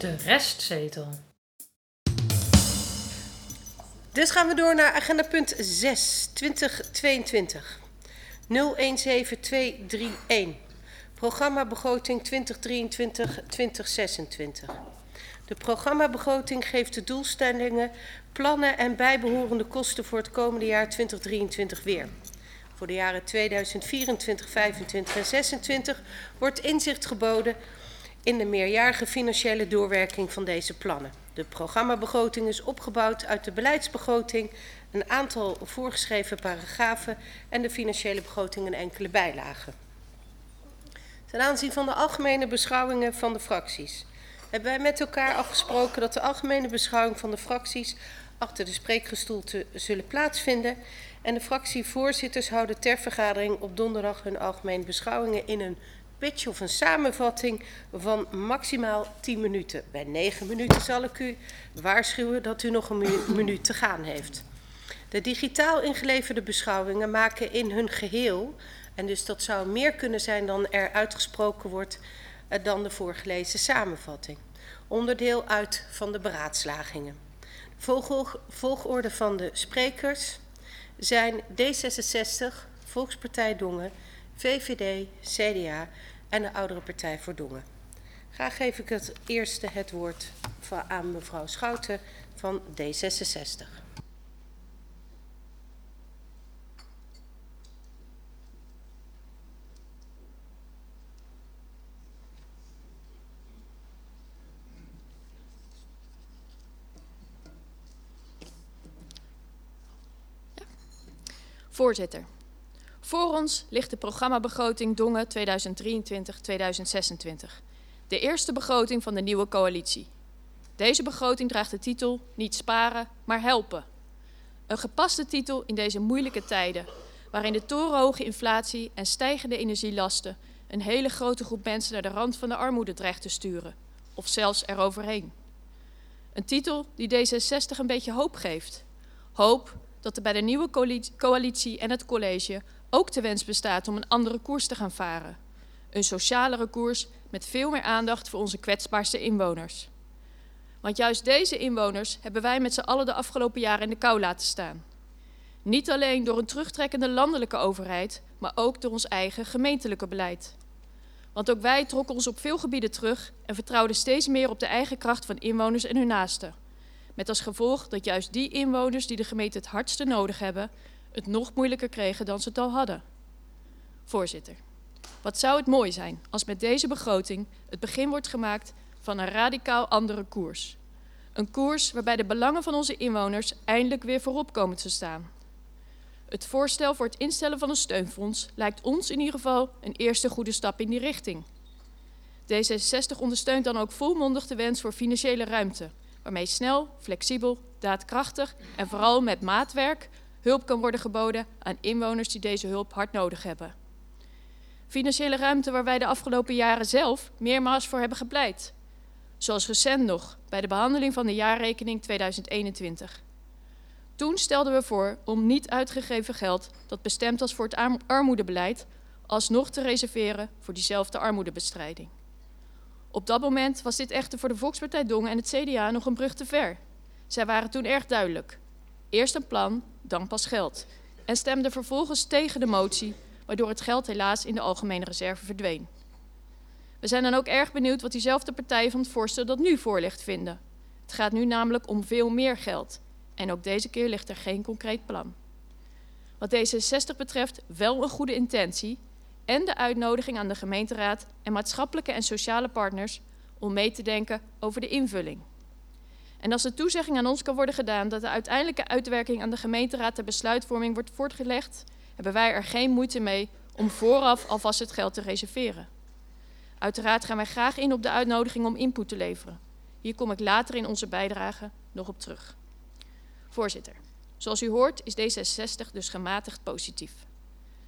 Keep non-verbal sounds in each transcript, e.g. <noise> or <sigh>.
De restzetel. Dus gaan we door naar agenda punt 6, 2022. 017231. Programma begroting 2023-2026. De programmabegroting geeft de doelstellingen, plannen en bijbehorende kosten voor het komende jaar 2023 weer. Voor de jaren 2024, 25 en 26 wordt inzicht geboden in de meerjarige financiële doorwerking van deze plannen. De programmabegroting is opgebouwd uit de beleidsbegroting, een aantal voorgeschreven paragrafen en de financiële begroting en enkele bijlagen. Ten aanzien van de algemene beschouwingen van de fracties hebben wij met elkaar afgesproken dat de algemene beschouwing van de fracties achter de spreekgestoelte zullen plaatsvinden en de fractievoorzitters houden ter vergadering op donderdag hun algemene beschouwingen in een pitch of een samenvatting van maximaal 10 minuten. Bij 9 minuten zal ik u waarschuwen dat u nog een <clears throat> minuut te gaan heeft. De digitaal ingeleverde beschouwingen maken in hun geheel, en dus dat zou meer kunnen zijn dan er uitgesproken wordt, uh, dan de voorgelezen samenvatting. Onderdeel uit van de beraadslagingen. Volg volgorde van de sprekers zijn D66, Volkspartij Dongen, VVD, CDA en de Oudere Partij voor Dongen. Graag geef ik het eerste het woord aan mevrouw Schouten van D66. Voorzitter. Voor ons ligt de programmabegroting Dongen 2023-2026. De eerste begroting van de nieuwe coalitie. Deze begroting draagt de titel Niet sparen, maar helpen. Een gepaste titel in deze moeilijke tijden, waarin de torenhoge inflatie en stijgende energielasten een hele grote groep mensen naar de rand van de armoede dreigt te sturen, of zelfs eroverheen. Een titel die D66 een beetje hoop geeft. Hoop dat er bij de nieuwe coalitie en het college ook de wens bestaat om een andere koers te gaan varen. Een socialere koers met veel meer aandacht voor onze kwetsbaarste inwoners. Want juist deze inwoners hebben wij met z'n allen de afgelopen jaren in de kou laten staan. Niet alleen door een terugtrekkende landelijke overheid, maar ook door ons eigen gemeentelijke beleid. Want ook wij trokken ons op veel gebieden terug en vertrouwden steeds meer op de eigen kracht van inwoners en hun naasten. Met als gevolg dat juist die inwoners die de gemeente het hardste nodig hebben, het nog moeilijker kregen dan ze het al hadden. Voorzitter, wat zou het mooi zijn als met deze begroting het begin wordt gemaakt van een radicaal andere koers. Een koers waarbij de belangen van onze inwoners eindelijk weer voorop komen te staan. Het voorstel voor het instellen van een steunfonds lijkt ons in ieder geval een eerste goede stap in die richting. D66 ondersteunt dan ook volmondig de wens voor financiële ruimte, waarmee snel, flexibel, daadkrachtig en vooral met maatwerk hulp kan worden geboden aan inwoners die deze hulp hard nodig hebben. Financiële ruimte waar wij de afgelopen jaren zelf meermaals voor hebben gepleit. Zoals recent nog bij de behandeling van de jaarrekening 2021. Toen stelden we voor om niet uitgegeven geld dat bestemd was voor het armoedebeleid alsnog te reserveren voor diezelfde armoedebestrijding. Op dat moment was dit echter voor de Volkspartij Dongen en het CDA nog een brug te ver. Zij waren toen erg duidelijk. Eerst een plan, dan pas geld. En stemden vervolgens tegen de motie, waardoor het geld helaas in de algemene reserve verdween. We zijn dan ook erg benieuwd wat diezelfde partijen van het voorstel dat nu voorligt vinden. Het gaat nu namelijk om veel meer geld. En ook deze keer ligt er geen concreet plan. Wat D66 betreft wel een goede intentie en de uitnodiging aan de gemeenteraad en maatschappelijke en sociale partners om mee te denken over de invulling. En als de toezegging aan ons kan worden gedaan dat de uiteindelijke uitwerking aan de gemeenteraad ter besluitvorming wordt voortgelegd, hebben wij er geen moeite mee om vooraf alvast het geld te reserveren. Uiteraard gaan wij graag in op de uitnodiging om input te leveren. Hier kom ik later in onze bijdrage nog op terug. Voorzitter, zoals u hoort is D66 dus gematigd positief.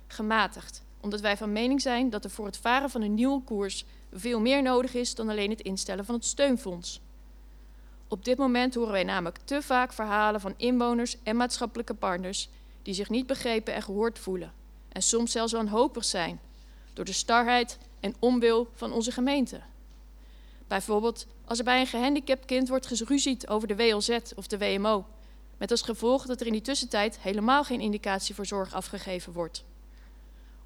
Gematigd, omdat wij van mening zijn dat er voor het varen van een nieuwe koers veel meer nodig is dan alleen het instellen van het steunfonds. Op dit moment horen wij namelijk te vaak verhalen van inwoners en maatschappelijke partners die zich niet begrepen en gehoord voelen en soms zelfs wanhopig zijn door de starheid en onwil van onze gemeente. Bijvoorbeeld als er bij een gehandicapt kind wordt geruzied over de WLZ of de WMO, met als gevolg dat er in die tussentijd helemaal geen indicatie voor zorg afgegeven wordt.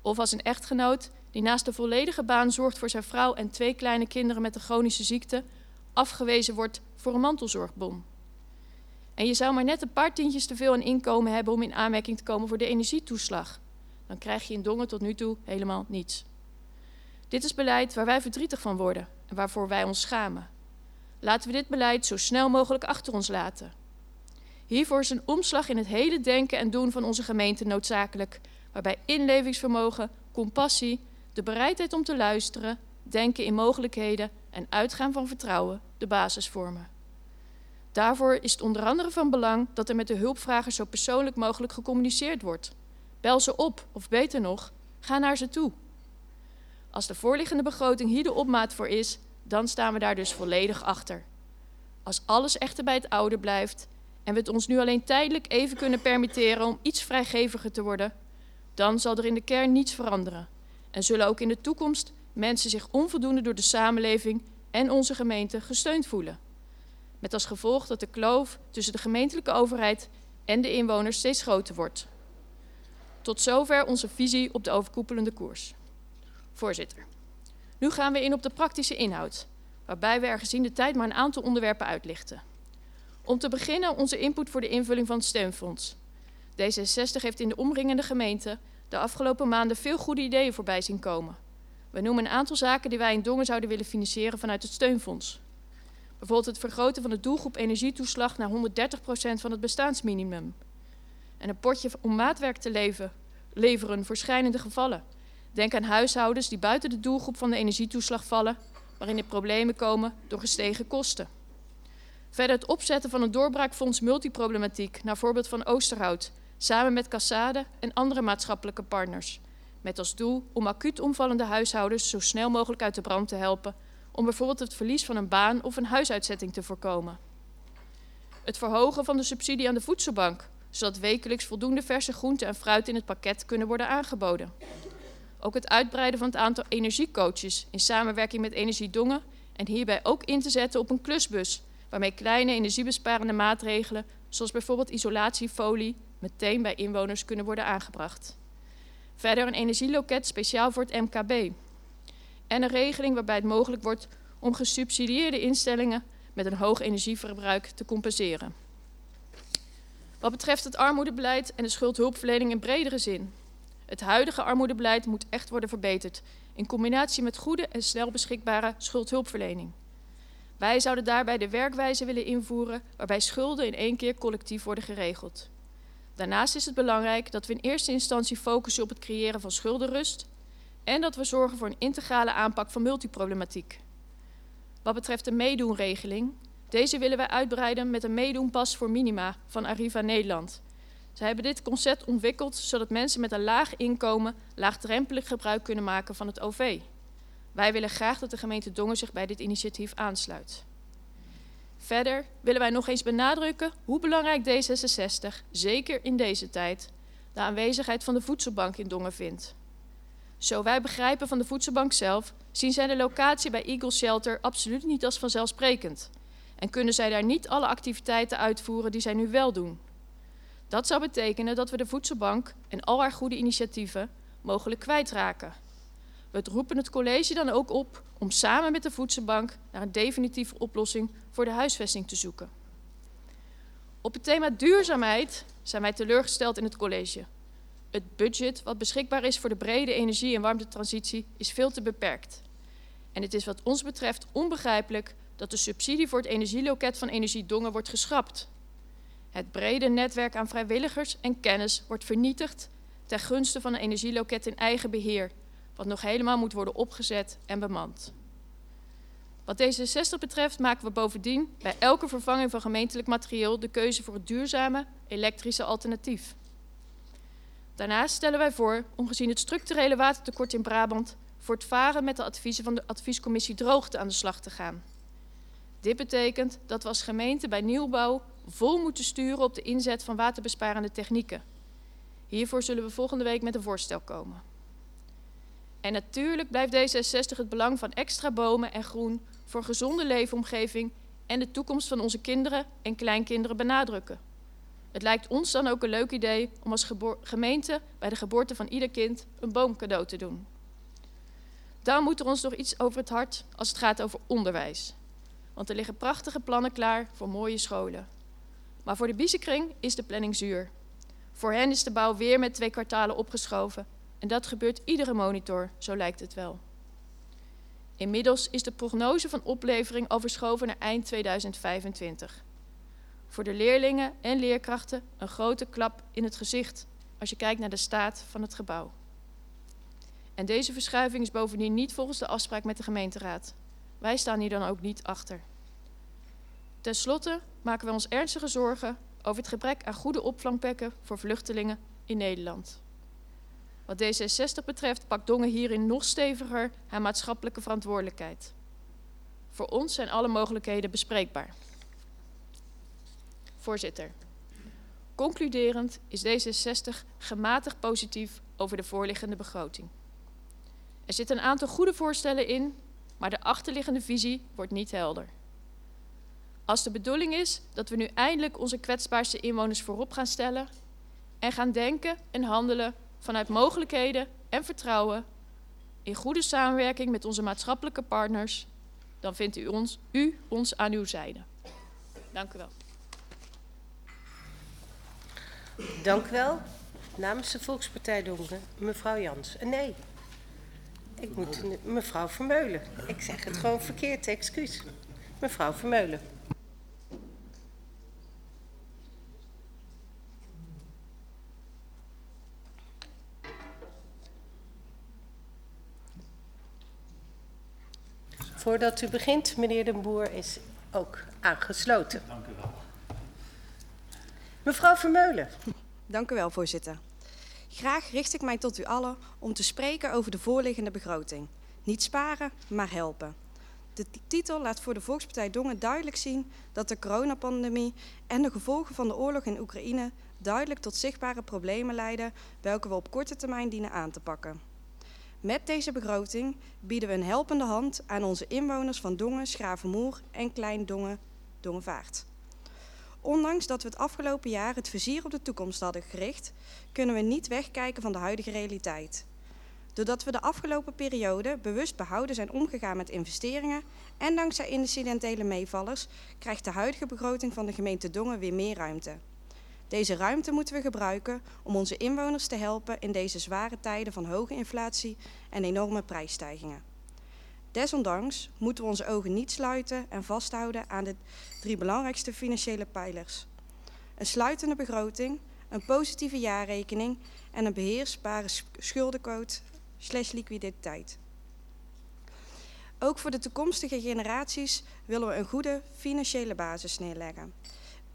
Of als een echtgenoot die naast de volledige baan zorgt voor zijn vrouw en twee kleine kinderen met een chronische ziekte, afgewezen wordt voor een mantelzorgbon. En je zou maar net een paar tientjes te veel aan inkomen hebben om in aanmerking te komen voor de energietoeslag. Dan krijg je in Dongen tot nu toe helemaal niets. Dit is beleid waar wij verdrietig van worden en waarvoor wij ons schamen. Laten we dit beleid zo snel mogelijk achter ons laten. Hiervoor is een omslag in het hele denken en doen van onze gemeente noodzakelijk, waarbij inlevingsvermogen, compassie, de bereidheid om te luisteren, denken in mogelijkheden en uitgaan van vertrouwen de basis vormen. Daarvoor is het onder andere van belang dat er met de hulpvragers zo persoonlijk mogelijk gecommuniceerd wordt. Bel ze op, of beter nog, ga naar ze toe. Als de voorliggende begroting hier de opmaat voor is, dan staan we daar dus volledig achter. Als alles echter bij het oude blijft en we het ons nu alleen tijdelijk even kunnen permitteren om iets vrijgeviger te worden, dan zal er in de kern niets veranderen. En zullen ook in de toekomst mensen zich onvoldoende door de samenleving en onze gemeente gesteund voelen. Met als gevolg dat de kloof tussen de gemeentelijke overheid en de inwoners steeds groter wordt. Tot zover onze visie op de overkoepelende koers. Voorzitter, nu gaan we in op de praktische inhoud, waarbij we er gezien de tijd maar een aantal onderwerpen uitlichten. Om te beginnen onze input voor de invulling van het steunfonds. D66 heeft in de omringende gemeente de afgelopen maanden veel goede ideeën voorbij zien komen. We noemen een aantal zaken die wij in Dongen zouden willen financieren vanuit het steunfonds. Bijvoorbeeld het vergroten van de doelgroep energietoeslag naar 130% van het bestaansminimum. En een potje om maatwerk te leven, leveren voor schijnende gevallen. Denk aan huishoudens die buiten de doelgroep van de energietoeslag vallen, waarin er problemen komen door gestegen kosten. Verder het opzetten van een doorbraakfonds multiproblematiek, naar voorbeeld van Oosterhout, samen met Cassade en andere maatschappelijke partners. Met als doel om acuut omvallende huishoudens zo snel mogelijk uit de brand te helpen, om bijvoorbeeld het verlies van een baan of een huisuitzetting te voorkomen. Het verhogen van de subsidie aan de voedselbank, zodat wekelijks voldoende verse groenten en fruit in het pakket kunnen worden aangeboden. Ook het uitbreiden van het aantal energiecoaches in samenwerking met Energiedongen en hierbij ook in te zetten op een klusbus, waarmee kleine energiebesparende maatregelen, zoals bijvoorbeeld isolatiefolie, meteen bij inwoners kunnen worden aangebracht. Verder een energieloket speciaal voor het MKB. En een regeling waarbij het mogelijk wordt om gesubsidieerde instellingen met een hoog energieverbruik te compenseren. Wat betreft het armoedebeleid en de schuldhulpverlening in bredere zin. Het huidige armoedebeleid moet echt worden verbeterd in combinatie met goede en snel beschikbare schuldhulpverlening. Wij zouden daarbij de werkwijze willen invoeren waarbij schulden in één keer collectief worden geregeld. Daarnaast is het belangrijk dat we in eerste instantie focussen op het creëren van schuldenrust en dat we zorgen voor een integrale aanpak van multiproblematiek. Wat betreft de meedoenregeling, deze willen wij uitbreiden met een meedoenpas voor minima van Arriva Nederland. Zij hebben dit concept ontwikkeld zodat mensen met een laag inkomen laagdrempelig gebruik kunnen maken van het OV. Wij willen graag dat de gemeente Dongen zich bij dit initiatief aansluit. Verder willen wij nog eens benadrukken hoe belangrijk D66, zeker in deze tijd, de aanwezigheid van de voedselbank in Dongen vindt. Zo wij begrijpen van de voedselbank zelf, zien zij de locatie bij Eagle Shelter absoluut niet als vanzelfsprekend. En kunnen zij daar niet alle activiteiten uitvoeren die zij nu wel doen. Dat zou betekenen dat we de voedselbank en al haar goede initiatieven mogelijk kwijtraken. We roepen het college dan ook op om samen met de voedselbank naar een definitieve oplossing voor de huisvesting te zoeken. Op het thema duurzaamheid zijn wij teleurgesteld in het college. Het budget wat beschikbaar is voor de brede energie- en warmtetransitie is veel te beperkt. En het is wat ons betreft onbegrijpelijk dat de subsidie voor het energieloket van Energiedongen wordt geschrapt. Het brede netwerk aan vrijwilligers en kennis wordt vernietigd ten gunste van een energieloket in eigen beheer, wat nog helemaal moet worden opgezet en bemand. Wat D66 betreft maken we bovendien bij elke vervanging van gemeentelijk materieel de keuze voor het duurzame elektrische alternatief. Daarnaast stellen wij voor om gezien het structurele watertekort in Brabant voortvarend met de adviezen van de adviescommissie Droogte aan de slag te gaan. Dit betekent dat we als gemeente bij nieuwbouw vol moeten sturen op de inzet van waterbesparende technieken. Hiervoor zullen we volgende week met een voorstel komen. En natuurlijk blijft D66 het belang van extra bomen en groen voor gezonde leefomgeving en de toekomst van onze kinderen en kleinkinderen benadrukken. Het lijkt ons dan ook een leuk idee om als gemeente bij de geboorte van ieder kind een boom cadeau te doen. Dan moet er ons nog iets over het hart als het gaat over onderwijs. Want er liggen prachtige plannen klaar voor mooie scholen. Maar voor de Biezenkring is de planning zuur. Voor hen is de bouw weer met twee kwartalen opgeschoven. En dat gebeurt iedere monitor, zo lijkt het wel. Inmiddels is de prognose van oplevering al verschoven naar eind 2025. Voor de leerlingen en leerkrachten een grote klap in het gezicht als je kijkt naar de staat van het gebouw. En deze verschuiving is bovendien niet volgens de afspraak met de gemeenteraad. Wij staan hier dan ook niet achter. Ten slotte maken we ons ernstige zorgen over het gebrek aan goede opvangplekken voor vluchtelingen in Nederland. Wat D66 betreft pakt Dongen hierin nog steviger haar maatschappelijke verantwoordelijkheid. Voor ons zijn alle mogelijkheden bespreekbaar. Voorzitter, concluderend is D66 gematigd positief over de voorliggende begroting. Er zitten een aantal goede voorstellen in, maar de achterliggende visie wordt niet helder. Als de bedoeling is dat we nu eindelijk onze kwetsbaarste inwoners voorop gaan stellen en gaan denken en handelen vanuit mogelijkheden en vertrouwen in goede samenwerking met onze maatschappelijke partners, dan vindt u ons, u ons aan uw zijde. Dank u wel. Dank u wel. Namens de Volkspartij Dongen, mevrouw Jans. Eh, nee, ik moet mevrouw Vermeulen. Ik zeg het gewoon verkeerd, excuus. Mevrouw Vermeulen. Voordat u begint, meneer Den Boer is ook aangesloten. Dank u wel. Mevrouw Vermeulen. Dank u wel, voorzitter. Graag richt ik mij tot u allen om te spreken over de voorliggende begroting. Niet sparen, maar helpen. De titel laat voor de Volkspartij Dongen duidelijk zien dat de coronapandemie en de gevolgen van de oorlog in Oekraïne duidelijk tot zichtbare problemen leiden, welke we op korte termijn dienen aan te pakken. Met deze begroting bieden we een helpende hand aan onze inwoners van Dongen, Schravenmoer en Klein Dongen, Dongenvaart. Ondanks dat we het afgelopen jaar het vizier op de toekomst hadden gericht, kunnen we niet wegkijken van de huidige realiteit. Doordat we de afgelopen periode bewust behouden zijn omgegaan met investeringen en dankzij incidentele meevallers, krijgt de huidige begroting van de gemeente Dongen weer meer ruimte. Deze ruimte moeten we gebruiken om onze inwoners te helpen in deze zware tijden van hoge inflatie en enorme prijsstijgingen. Desondanks moeten we onze ogen niet sluiten en vasthouden aan de drie belangrijkste financiële pijlers. Een sluitende begroting, een positieve jaarrekening en een beheersbare schuldenquote slash liquiditeit. Ook voor de toekomstige generaties willen we een goede financiële basis neerleggen.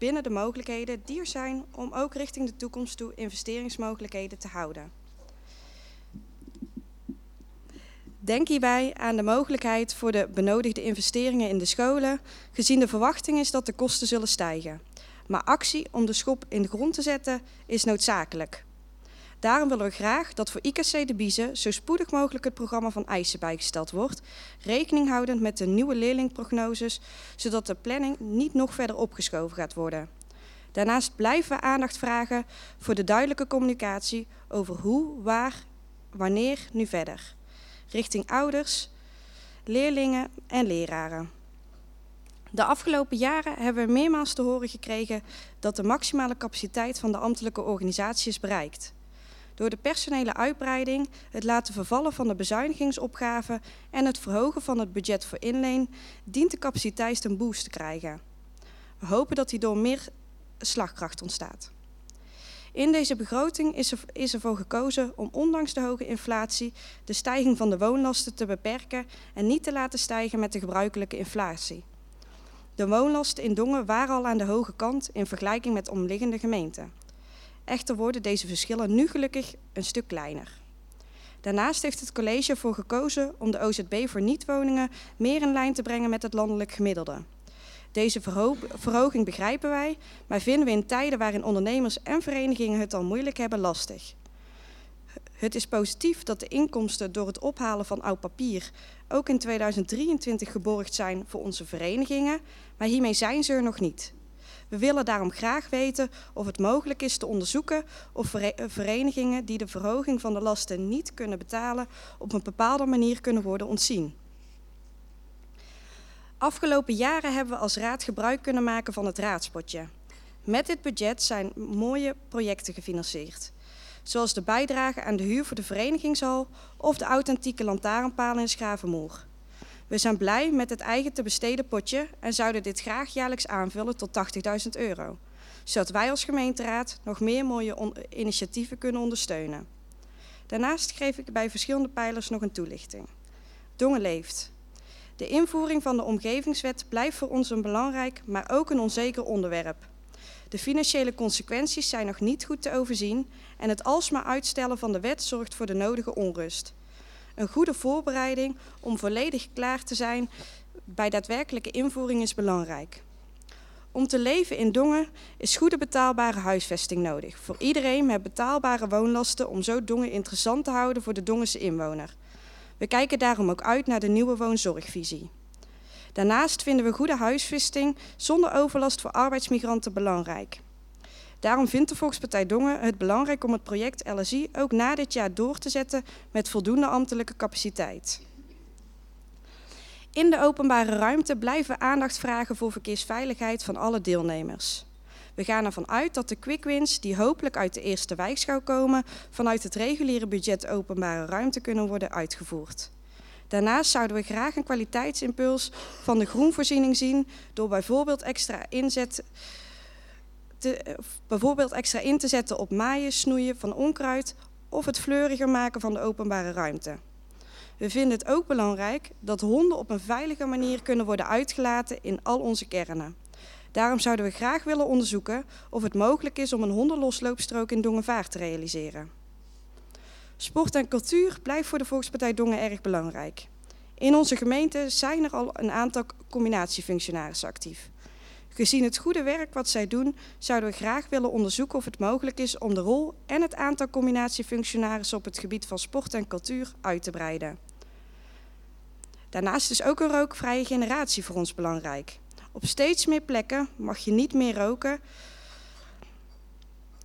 Binnen de mogelijkheden die er zijn om ook richting de toekomst toe investeringsmogelijkheden te houden. Denk hierbij aan de mogelijkheid voor de benodigde investeringen in de scholen, gezien de verwachting is dat de kosten zullen stijgen. Maar actie om de schop in de grond te zetten is noodzakelijk. Daarom willen we graag dat voor IKC de Biezen zo spoedig mogelijk het programma van eisen bijgesteld wordt, rekening houdend met de nieuwe leerlingprognoses, zodat de planning niet nog verder opgeschoven gaat worden. Daarnaast blijven we aandacht vragen voor de duidelijke communicatie over hoe, waar, wanneer nu verder richting ouders, leerlingen en leraren. De afgelopen jaren hebben we meermaals te horen gekregen dat de maximale capaciteit van de ambtelijke organisatie is bereikt. Door de personele uitbreiding, het laten vervallen van de bezuinigingsopgaven en het verhogen van het budget voor inleen, dient de capaciteit een boost te krijgen. We hopen dat hierdoor meer slagkracht ontstaat. In deze begroting is, er, is ervoor gekozen om ondanks de hoge inflatie de stijging van de woonlasten te beperken en niet te laten stijgen met de gebruikelijke inflatie. De woonlasten in Dongen waren al aan de hoge kant in vergelijking met omliggende gemeenten. Echter worden deze verschillen nu gelukkig een stuk kleiner. Daarnaast heeft het college ervoor gekozen om de OZB voor niet-woningen meer in lijn te brengen met het landelijk gemiddelde. Deze verhoging begrijpen wij, maar vinden we in tijden waarin ondernemers en verenigingen het al moeilijk hebben lastig. Het is positief dat de inkomsten door het ophalen van oud papier ook in 2023 geborgd zijn voor onze verenigingen, maar hiermee zijn ze er nog niet. We willen daarom graag weten of het mogelijk is te onderzoeken of verenigingen die de verhoging van de lasten niet kunnen betalen op een bepaalde manier kunnen worden ontzien. Afgelopen jaren hebben we als raad gebruik kunnen maken van het raadspotje. Met dit budget zijn mooie projecten gefinancierd. Zoals de bijdrage aan de huur voor de verenigingshal of de authentieke lantaarnpalen in Schavenmoer. We zijn blij met het eigen te besteden potje en zouden dit graag jaarlijks aanvullen tot 80.000 euro. Zodat wij als gemeenteraad nog meer mooie initiatieven kunnen ondersteunen. Daarnaast geef ik bij verschillende pijlers nog een toelichting. Dongen leeft. De invoering van de omgevingswet blijft voor ons een belangrijk, maar ook een onzeker onderwerp. De financiële consequenties zijn nog niet goed te overzien en het alsmaar uitstellen van de wet zorgt voor de nodige onrust. Een goede voorbereiding om volledig klaar te zijn bij daadwerkelijke invoering is belangrijk. Om te leven in Dongen is goede betaalbare huisvesting nodig. Voor iedereen met betaalbare woonlasten om zo Dongen interessant te houden voor de Dongense inwoner. We kijken daarom ook uit naar de nieuwe woonzorgvisie. Daarnaast vinden we goede huisvesting zonder overlast voor arbeidsmigranten belangrijk. Daarom vindt de Volkspartij Dongen het belangrijk om het project LSI ook na dit jaar door te zetten met voldoende ambtelijke capaciteit. In de openbare ruimte blijven we aandacht vragen voor verkeersveiligheid van alle deelnemers. We gaan ervan uit dat de quick wins, die hopelijk uit de eerste wijkschouw komen, vanuit het reguliere budget openbare ruimte kunnen worden uitgevoerd. Daarnaast zouden we graag een kwaliteitsimpuls van de groenvoorziening zien door bijvoorbeeld extra inzet te, bijvoorbeeld extra in te zetten op maaien, snoeien van onkruid of het fleuriger maken van de openbare ruimte. We vinden het ook belangrijk dat honden op een veilige manier kunnen worden uitgelaten in al onze kernen. Daarom zouden we graag willen onderzoeken of het mogelijk is om een hondenlosloopstrook in Dongenvaart te realiseren. Sport en cultuur blijft voor de Volkspartij Dongen erg belangrijk. In onze gemeente zijn er al een aantal combinatiefunctionarissen actief. Gezien het goede werk wat zij doen, zouden we graag willen onderzoeken of het mogelijk is om de rol en het aantal combinatiefunctionarissen op het gebied van sport en cultuur uit te breiden. Daarnaast is ook een rookvrije generatie voor ons belangrijk. Op steeds meer plekken mag je niet meer roken.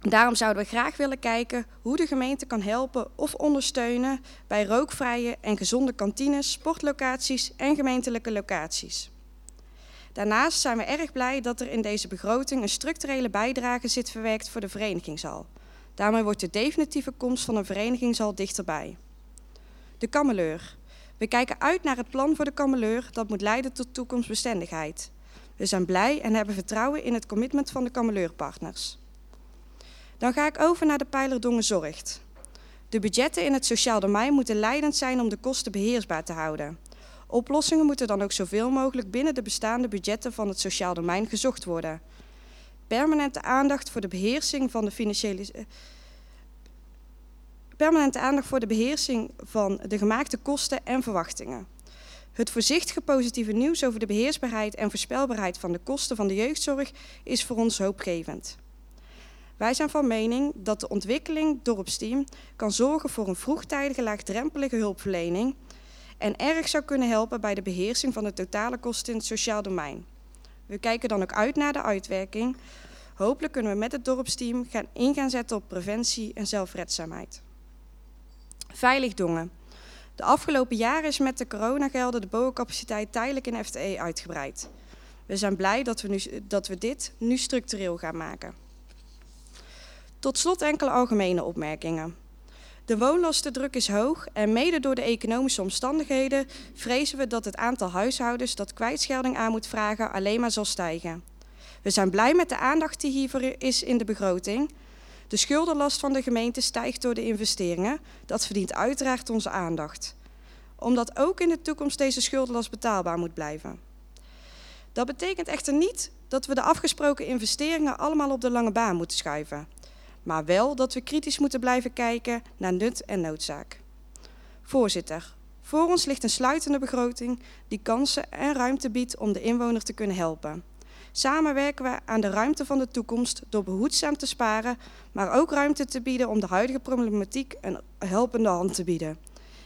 Daarom zouden we graag willen kijken hoe de gemeente kan helpen of ondersteunen bij rookvrije en gezonde kantines, sportlocaties en gemeentelijke locaties. Daarnaast zijn we erg blij dat er in deze begroting een structurele bijdrage zit verwerkt voor de verenigingshal. Daarmee wordt de definitieve komst van een verenigingshal dichterbij. De kameleur. We kijken uit naar het plan voor de kameleur dat moet leiden tot toekomstbestendigheid. We zijn blij en hebben vertrouwen in het commitment van de kameleurpartners. Dan ga ik over naar de pijler Dongen Zorgt. De budgetten in het sociaal domein moeten leidend zijn om de kosten beheersbaar te houden. Oplossingen moeten dan ook zoveel mogelijk binnen de bestaande budgetten van het sociaal domein gezocht worden. Permanente aandacht voor de beheersing van de financiële. Eh, permanente aandacht voor de beheersing van de gemaakte kosten en verwachtingen. Het voorzichtige positieve nieuws over de beheersbaarheid en voorspelbaarheid van de kosten van de jeugdzorg is voor ons hoopgevend. Wij zijn van mening dat de ontwikkeling Dorpsteam kan zorgen voor een vroegtijdige laagdrempelige hulpverlening en erg zou kunnen helpen bij de beheersing van de totale kosten in het sociaal domein. We kijken dan ook uit naar de uitwerking. Hopelijk kunnen we met het dorpsteam gaan in zetten op preventie en zelfredzaamheid. Veilig Dongen. De afgelopen jaren is met de coronagelden de boencapaciteit tijdelijk in FTE uitgebreid. We zijn blij dat we, nu, dat we dit nu structureel gaan maken. Tot slot enkele algemene opmerkingen. De woonlastendruk is hoog en mede door de economische omstandigheden vrezen we dat het aantal huishoudens dat kwijtschelding aan moet vragen alleen maar zal stijgen. We zijn blij met de aandacht die hiervoor is in de begroting. De schuldenlast van de gemeente stijgt door de investeringen. Dat verdient uiteraard onze aandacht. Omdat ook in de toekomst deze schuldenlast betaalbaar moet blijven. Dat betekent echter niet dat we de afgesproken investeringen allemaal op de lange baan moeten schuiven maar wel dat we kritisch moeten blijven kijken naar nut en noodzaak. Voorzitter, voor ons ligt een sluitende begroting die kansen en ruimte biedt om de inwoner te kunnen helpen. Samen werken we aan de ruimte van de toekomst door behoedzaam te sparen, maar ook ruimte te bieden om de huidige problematiek een helpende hand te bieden.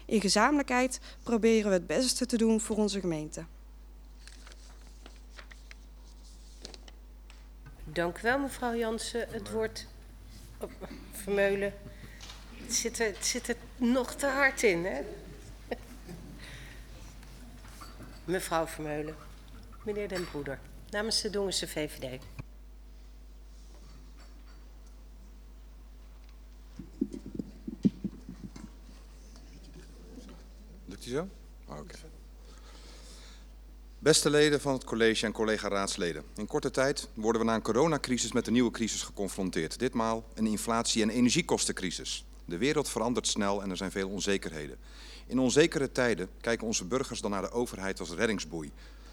In gezamenlijkheid proberen we het beste te doen voor onze gemeente. Dank u wel, mevrouw Jansen. Het woord Vermeulen. Het zit, er, zit er nog te hard in, hè? Mevrouw Vermeulen. Meneer Den Broeder. Namens de Dongense VVD. Lukt die zo? Oh, Oké. Beste leden van het college en collega-raadsleden. In korte tijd worden we na een coronacrisis met een nieuwe crisis geconfronteerd. Ditmaal een inflatie- en energiekostencrisis. De wereld verandert snel en er zijn veel onzekerheden. In onzekere tijden kijken onze burgers dan naar de overheid als reddingsboei.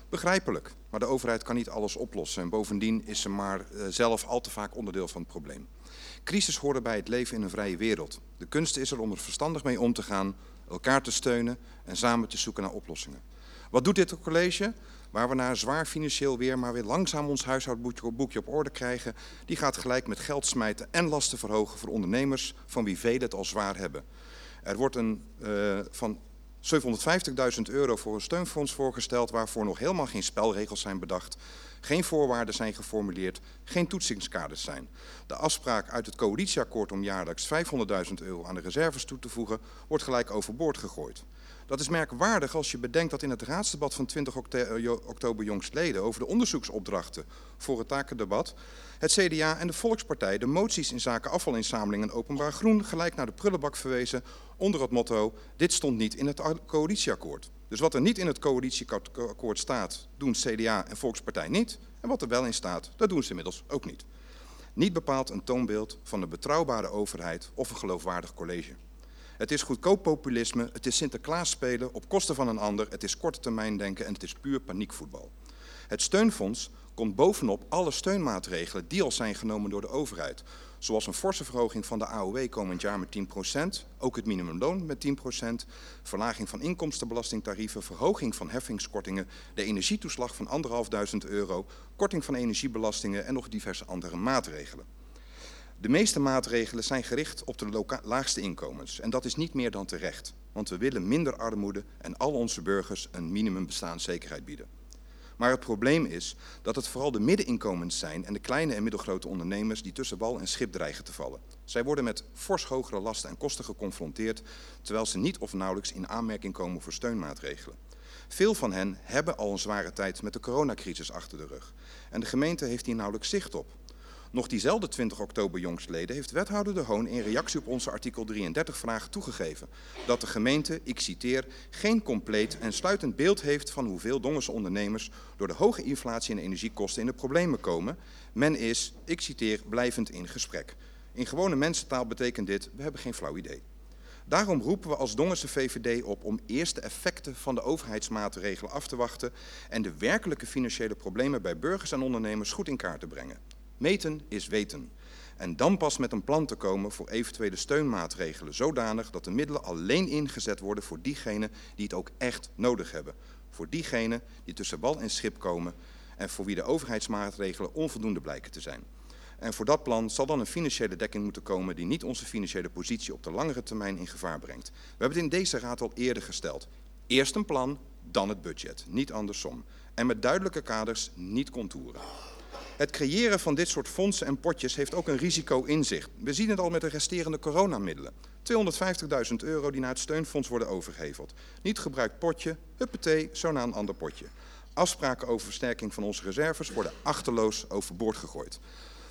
Begrijpelijk, maar de overheid kan niet alles oplossen en bovendien is ze maar uh, zelf al te vaak onderdeel van het probleem. Crisis horen bij het leven in een vrije wereld. De kunst is er om er verstandig mee om te gaan, elkaar te steunen en samen te zoeken naar oplossingen. Wat doet dit college? Waar we na zwaar financieel weer maar weer langzaam ons huishoudboekje op orde krijgen, die gaat gelijk met geld smijten en lasten verhogen voor ondernemers van wie velen het al zwaar hebben. Er wordt een uh, van 750.000 euro voor een steunfonds voorgesteld waarvoor nog helemaal geen spelregels zijn bedacht, geen voorwaarden zijn geformuleerd, geen toetsingskaders zijn. De afspraak uit het coalitieakkoord om jaarlijks 500.000 euro aan de reserves toe te voegen wordt gelijk overboord gegooid. Dat is merkwaardig als je bedenkt dat in het raadsdebat van 20 oktober jongstleden over de onderzoeksopdrachten voor het takendebat het CDA en de Volkspartij de moties in zaken afvalinzameling en openbaar groen gelijk naar de prullenbak verwezen onder het motto dit stond niet in het coalitieakkoord. Dus wat er niet in het coalitieakkoord staat, doen CDA en Volkspartij niet. En wat er wel in staat, dat doen ze inmiddels ook niet. Niet bepaald een toonbeeld van een betrouwbare overheid of een geloofwaardig college. Het is goedkoop populisme, het is Sinterklaas spelen op kosten van een ander, het is korte termijn denken en het is puur paniekvoetbal. Het steunfonds komt bovenop alle steunmaatregelen die al zijn genomen door de overheid. Zoals een forse verhoging van de AOW komend jaar met 10%, ook het minimumloon met 10%, verlaging van inkomstenbelastingtarieven, verhoging van heffingskortingen, de energietoeslag van 1.500 euro, korting van energiebelastingen en nog diverse andere maatregelen. De meeste maatregelen zijn gericht op de laagste inkomens en dat is niet meer dan terecht, want we willen minder armoede en al onze burgers een minimum bestaanszekerheid bieden. Maar het probleem is dat het vooral de middeninkomens zijn en de kleine en middelgrote ondernemers die tussen wal en schip dreigen te vallen. Zij worden met fors hogere lasten en kosten geconfronteerd, terwijl ze niet of nauwelijks in aanmerking komen voor steunmaatregelen. Veel van hen hebben al een zware tijd met de coronacrisis achter de rug. En de gemeente heeft hier nauwelijks zicht op. Nog diezelfde 20 oktober jongstleden heeft wethouder De Hoon in reactie op onze artikel 33 vraag toegegeven dat de gemeente, ik citeer, geen compleet en sluitend beeld heeft van hoeveel Dongense ondernemers door de hoge inflatie en energiekosten in de problemen komen. Men is, ik citeer, blijvend in gesprek. In gewone mensentaal betekent dit, we hebben geen flauw idee. Daarom roepen we als Dongense VVD op om eerst de effecten van de overheidsmaatregelen af te wachten en de werkelijke financiële problemen bij burgers en ondernemers goed in kaart te brengen. Meten is weten. En dan pas met een plan te komen voor eventuele steunmaatregelen, zodanig dat de middelen alleen ingezet worden voor diegenen die het ook echt nodig hebben. Voor diegenen die tussen wal en schip komen en voor wie de overheidsmaatregelen onvoldoende blijken te zijn. En voor dat plan zal dan een financiële dekking moeten komen die niet onze financiële positie op de langere termijn in gevaar brengt. We hebben het in deze raad al eerder gesteld. Eerst een plan, dan het budget, niet andersom. En met duidelijke kaders, niet contouren. Het creëren van dit soort fondsen en potjes heeft ook een risico in zich. We zien het al met de resterende coronamiddelen. 250.000 euro die naar het steunfonds worden overgeheveld. Niet gebruikt potje, huppatee, zo naar een ander potje. Afspraken over versterking van onze reserves worden achterloos overboord gegooid.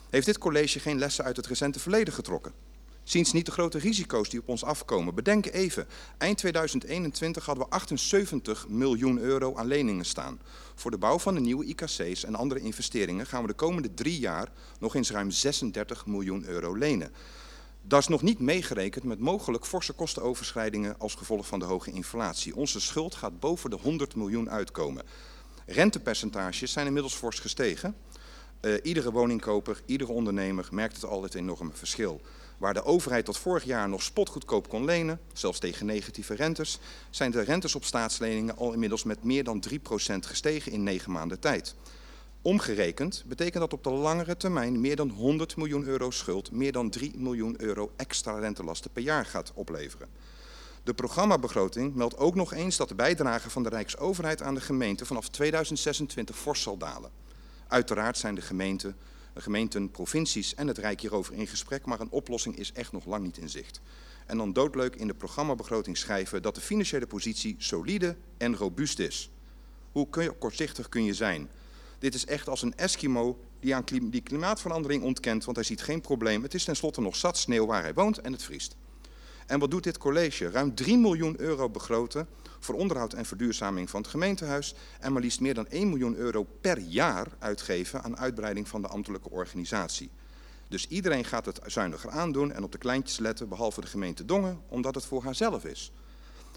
Heeft dit college geen lessen uit het recente verleden getrokken? Zien ze niet de grote risico's die op ons afkomen? Bedenk even, eind 2021 hadden we 78 miljoen euro aan leningen staan. Voor de bouw van de nieuwe IKC's en andere investeringen gaan we de komende drie jaar nog eens ruim 36 miljoen euro lenen. Dat is nog niet meegerekend met mogelijk forse kostenoverschrijdingen als gevolg van de hoge inflatie. Onze schuld gaat boven de 100 miljoen uitkomen. Rentepercentages zijn inmiddels fors gestegen. Uh, iedere woningkoper, iedere ondernemer merkt het al het enorme verschil. Waar de overheid tot vorig jaar nog spotgoedkoop kon lenen, zelfs tegen negatieve rentes, zijn de rentes op staatsleningen al inmiddels met meer dan 3% gestegen in negen maanden tijd. Omgerekend betekent dat op de langere termijn meer dan 100 miljoen euro schuld, meer dan 3 miljoen euro extra rentelasten per jaar gaat opleveren. De programmabegroting meldt ook nog eens dat de bijdrage van de Rijksoverheid aan de gemeente vanaf 2026 fors zal dalen. Uiteraard zijn de gemeenten, de gemeenten, provincies en het Rijk hierover in gesprek, maar een oplossing is echt nog lang niet in zicht. En dan doodleuk in de programmabegroting schrijven dat de financiële positie solide en robuust is. Hoe kun je, kortzichtig kun je zijn? Dit is echt als een Eskimo die aan die klimaatverandering ontkent, want hij ziet geen probleem. Het is tenslotte nog zat sneeuw waar hij woont en het vriest. En wat doet dit college? Ruim 3 miljoen euro begroten voor onderhoud en verduurzaming van het gemeentehuis en maar liefst meer dan 1 miljoen euro per jaar uitgeven aan uitbreiding van de ambtelijke organisatie. Dus iedereen gaat het zuiniger aandoen en op de kleintjes letten, behalve de gemeente Dongen, omdat het voor haarzelf is.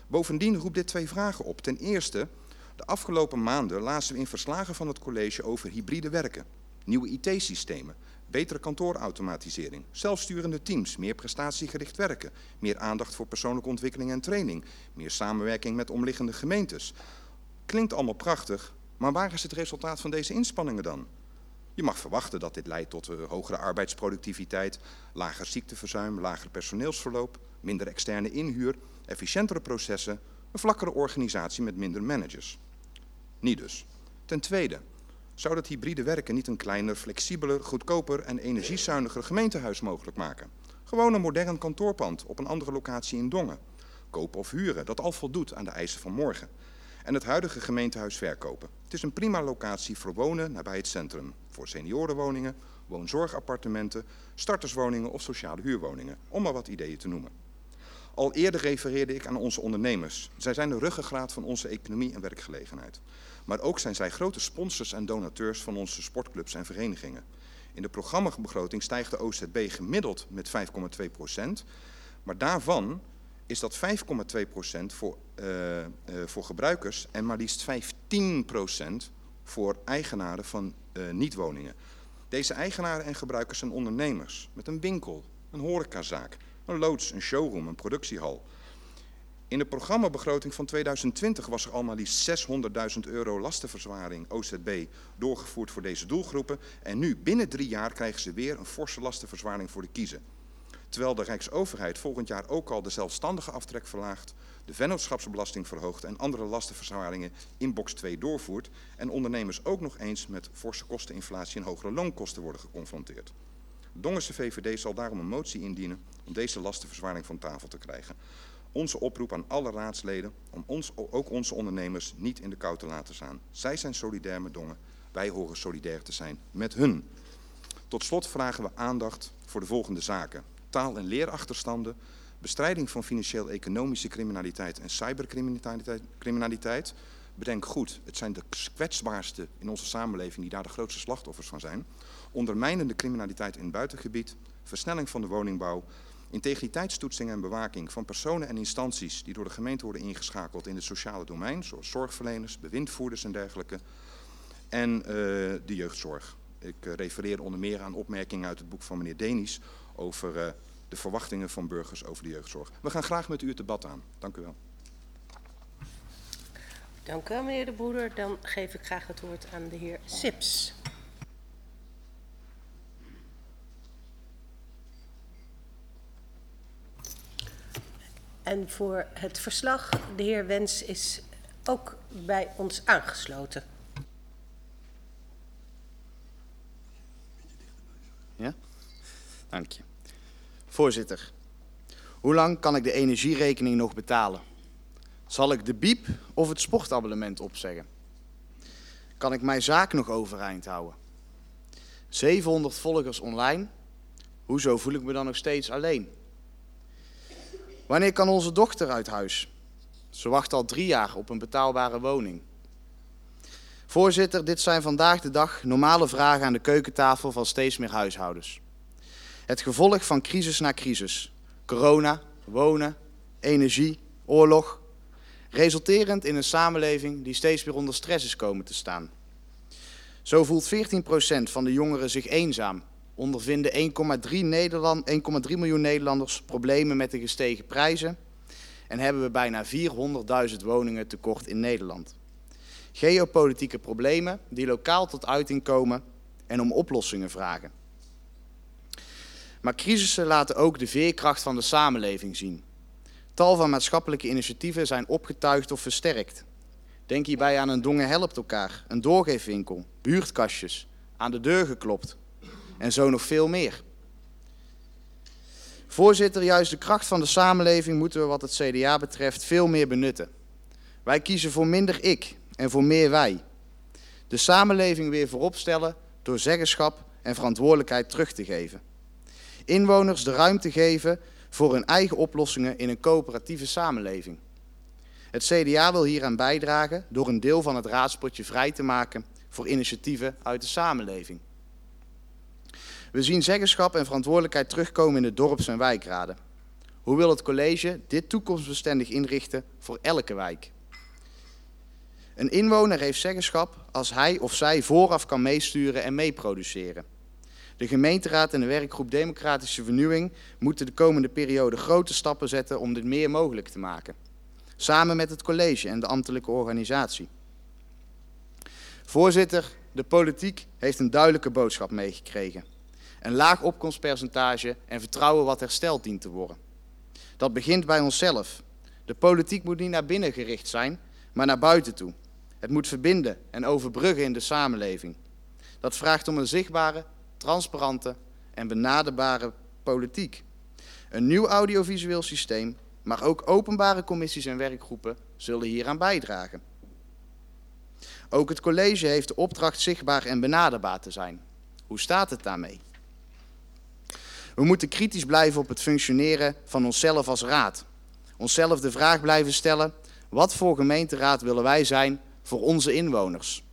Bovendien roept dit twee vragen op. Ten eerste, de afgelopen maanden lazen we in verslagen van het college over hybride werken, nieuwe IT-systemen, betere kantoorautomatisering, zelfsturende teams, meer prestatiegericht werken, meer aandacht voor persoonlijke ontwikkeling en training, meer samenwerking met omliggende gemeentes. Klinkt allemaal prachtig, maar waar is het resultaat van deze inspanningen dan? Je mag verwachten dat dit leidt tot uh, hogere arbeidsproductiviteit, lager ziekteverzuim, lager personeelsverloop, minder externe inhuur, efficiëntere processen, een vlakkere organisatie met minder managers. Niet dus. Ten tweede, zou dat hybride werken niet een kleiner, flexibeler, goedkoper en energiezuiniger gemeentehuis mogelijk maken? Gewoon een modern kantoorpand op een andere locatie in Dongen. Kopen of huren, dat al voldoet aan de eisen van morgen. En het huidige gemeentehuis verkopen. Het is een prima locatie voor wonen nabij het centrum. Voor seniorenwoningen, woonzorgappartementen, starterswoningen of sociale huurwoningen. Om maar wat ideeën te noemen. Al eerder refereerde ik aan onze ondernemers. Zij zijn de ruggengraat van onze economie en werkgelegenheid. Maar ook zijn zij grote sponsors en donateurs van onze sportclubs en verenigingen. In de programmabegroting stijgt de OZB gemiddeld met 5,2 procent. Maar daarvan is dat 5,2 procent voor, uh, uh, voor gebruikers en maar liefst 15 procent voor eigenaren van uh, niet-woningen. Deze eigenaren en gebruikers zijn ondernemers met een winkel, een horecazaak, een loods, een showroom, een productiehal. In de programmabegroting van 2020 was er al maar liefst 600.000 euro lastenverzwaring OZB doorgevoerd voor deze doelgroepen. En nu, binnen drie jaar, krijgen ze weer een forse lastenverzwaring voor de kiezen. Terwijl de Rijksoverheid volgend jaar ook al de zelfstandige aftrek verlaagt, de vennootschapsbelasting verhoogt en andere lastenverzwaringen in box 2 doorvoert. En ondernemers ook nog eens met forse kosteninflatie en hogere loonkosten worden geconfronteerd. De Dongense VVD zal daarom een motie indienen om deze lastenverzwaring van tafel te krijgen. Onze oproep aan alle raadsleden om ons, ook onze ondernemers niet in de kou te laten staan. Zij zijn solidair met Dongen, wij horen solidair te zijn met hun. Tot slot vragen we aandacht voor de volgende zaken. Taal- en leerachterstanden, bestrijding van financieel-economische criminaliteit en cybercriminaliteit. Bedenk goed, het zijn de kwetsbaarste in onze samenleving die daar de grootste slachtoffers van zijn. Ondermijnende criminaliteit in het buitengebied, versnelling van de woningbouw, integriteitstoetsing en bewaking van personen en instanties die door de gemeente worden ingeschakeld in het sociale domein, zoals zorgverleners, bewindvoerders en dergelijke, en uh, de jeugdzorg. Ik uh, refereer onder meer aan opmerkingen uit het boek van meneer Denis over uh, de verwachtingen van burgers over de jeugdzorg. We gaan graag met u het debat aan. Dank u wel. Dank u wel, meneer de Broeder. Dan geef ik graag het woord aan de heer Sips. En voor het verslag, de heer Wens is ook bij ons aangesloten. Ja? Dank je. Voorzitter, hoe lang kan ik de energierekening nog betalen? Zal ik de biep of het sportabonnement opzeggen? Kan ik mijn zaak nog overeind houden? 700 volgers online. Hoezo voel ik me dan nog steeds alleen? Wanneer kan onze dochter uit huis? Ze wacht al drie jaar op een betaalbare woning. Voorzitter, dit zijn vandaag de dag normale vragen aan de keukentafel van steeds meer huishoudens. Het gevolg van crisis na crisis. Corona, wonen, energie, oorlog. Resulterend in een samenleving die steeds meer onder stress is komen te staan. Zo voelt 14% van de jongeren zich eenzaam ondervinden 1,3 Nederland, 1,3 miljoen Nederlanders problemen met de gestegen prijzen en hebben we bijna 400.000 woningen tekort in Nederland. geopolitieke problemen die lokaal tot uiting komen en om oplossingen vragen. Maar crisissen laten ook de veerkracht van de samenleving zien. Tal van maatschappelijke initiatieven zijn opgetuigd of versterkt. Denk hierbij aan een Dongen helpt elkaar, een doorgeefwinkel, buurtkastjes, aan de deur geklopt en zo nog veel meer. Voorzitter, juist de kracht van de samenleving moeten we wat het CDA betreft veel meer benutten. Wij kiezen voor minder ik en voor meer wij. De samenleving weer voorop stellen door zeggenschap en verantwoordelijkheid terug te geven. Inwoners de ruimte geven voor hun eigen oplossingen in een coöperatieve samenleving. Het CDA wil hieraan bijdragen door een deel van het raadspotje vrij te maken voor initiatieven uit de samenleving. We zien zeggenschap en verantwoordelijkheid terugkomen in de dorps- en wijkraden. Hoe wil het college dit toekomstbestendig inrichten voor elke wijk? Een inwoner heeft zeggenschap als hij of zij vooraf kan meesturen en meeproduceren. De gemeenteraad en de werkgroep Democratische Vernieuwing moeten de komende periode grote stappen zetten om dit meer mogelijk te maken. Samen met het college en de ambtelijke organisatie. Voorzitter, de politiek heeft een duidelijke boodschap meegekregen. Een laag opkomstpercentage en vertrouwen wat hersteld dient te worden. Dat begint bij onszelf. De politiek moet niet naar binnen gericht zijn, maar naar buiten toe. Het moet verbinden en overbruggen in de samenleving. Dat vraagt om een zichtbare, transparante en benaderbare politiek. Een nieuw audiovisueel systeem, maar ook openbare commissies en werkgroepen zullen hieraan bijdragen. Ook het college heeft de opdracht zichtbaar en benaderbaar te zijn. Hoe staat het daarmee? We moeten kritisch blijven op het functioneren van onszelf als raad. Onszelf de vraag blijven stellen: wat voor gemeenteraad willen wij zijn voor onze inwoners?